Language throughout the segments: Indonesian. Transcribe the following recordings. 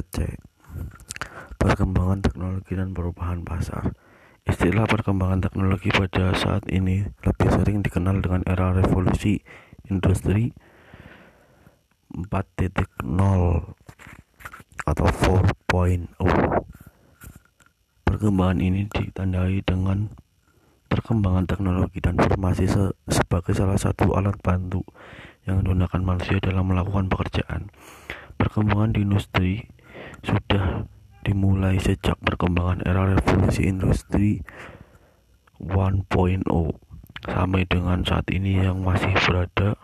PC Perkembangan teknologi dan perubahan pasar. Istilah perkembangan teknologi pada saat ini lebih sering dikenal dengan era revolusi industri 4.0 atau 4.0 Perkembangan ini ditandai dengan perkembangan teknologi dan informasi se sebagai salah satu alat bantu yang digunakan manusia dalam melakukan pekerjaan. Perkembangan di industri sudah dimulai sejak perkembangan era revolusi industri 1.0 sampai dengan saat ini yang masih berada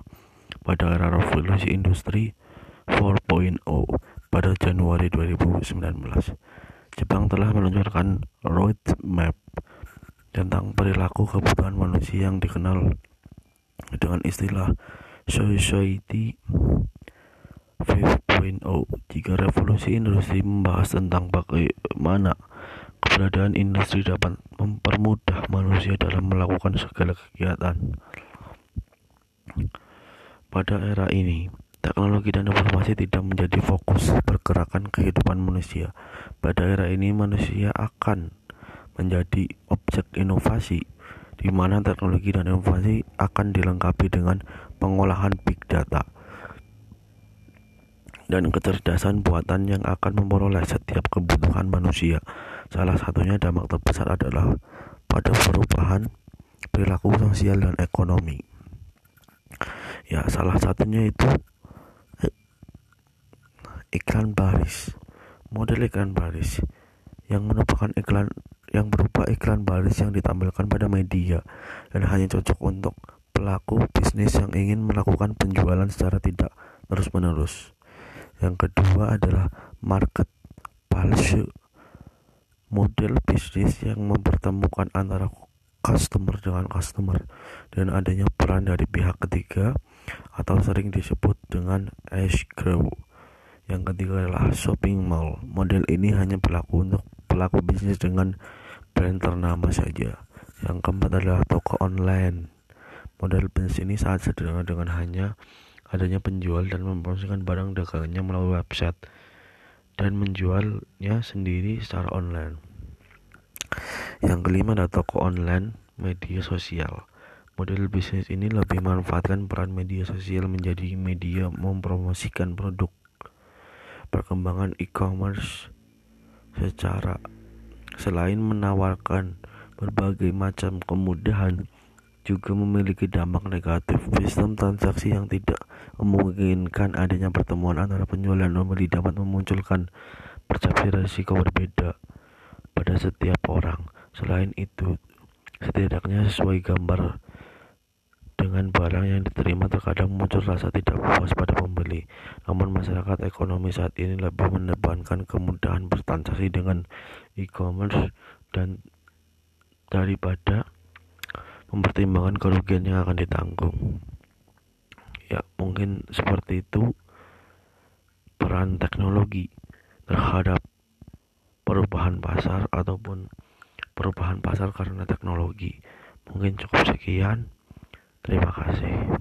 pada era revolusi industri 4.0 pada Januari 2019. Jepang telah meluncurkan roadmap tentang perilaku kebutuhan manusia yang dikenal dengan istilah society 5.0 jika revolusi industri membahas tentang bagaimana keberadaan industri dapat mempermudah manusia dalam melakukan segala kegiatan. Pada era ini, teknologi dan informasi tidak menjadi fokus pergerakan kehidupan manusia. Pada era ini, manusia akan menjadi objek inovasi, di mana teknologi dan informasi akan dilengkapi dengan pengolahan big data dan kecerdasan buatan yang akan memperoleh setiap kebutuhan manusia. Salah satunya dampak terbesar adalah pada perubahan perilaku sosial dan ekonomi. Ya, salah satunya itu eh, iklan baris. Model iklan baris yang merupakan iklan yang berupa iklan baris yang ditampilkan pada media dan hanya cocok untuk pelaku bisnis yang ingin melakukan penjualan secara tidak terus-menerus. Yang kedua adalah market palsu. Model bisnis yang mempertemukan antara customer dengan customer dan adanya peran dari pihak ketiga atau sering disebut dengan escrow. Yang ketiga adalah shopping mall. Model ini hanya berlaku untuk pelaku bisnis dengan brand ternama saja. Yang keempat adalah toko online. Model bisnis ini sangat sederhana dengan hanya adanya penjual dan mempromosikan barang dagangannya melalui website dan menjualnya sendiri secara online. Yang kelima adalah toko online media sosial. Model bisnis ini lebih memanfaatkan peran media sosial menjadi media mempromosikan produk. Perkembangan e-commerce secara selain menawarkan berbagai macam kemudahan juga memiliki dampak negatif. Sistem transaksi yang tidak memungkinkan adanya pertemuan antara penjual dan pembeli dapat memunculkan persepsi risiko berbeda pada setiap orang. Selain itu, setidaknya sesuai gambar dengan barang yang diterima terkadang muncul rasa tidak puas pada pembeli. Namun masyarakat ekonomi saat ini lebih menebankan kemudahan bertransaksi dengan e-commerce dan daripada mempertimbangkan kerugian yang akan ditanggung. Ya mungkin seperti itu peran teknologi terhadap perubahan pasar ataupun perubahan pasar karena teknologi. Mungkin cukup sekian. Terima kasih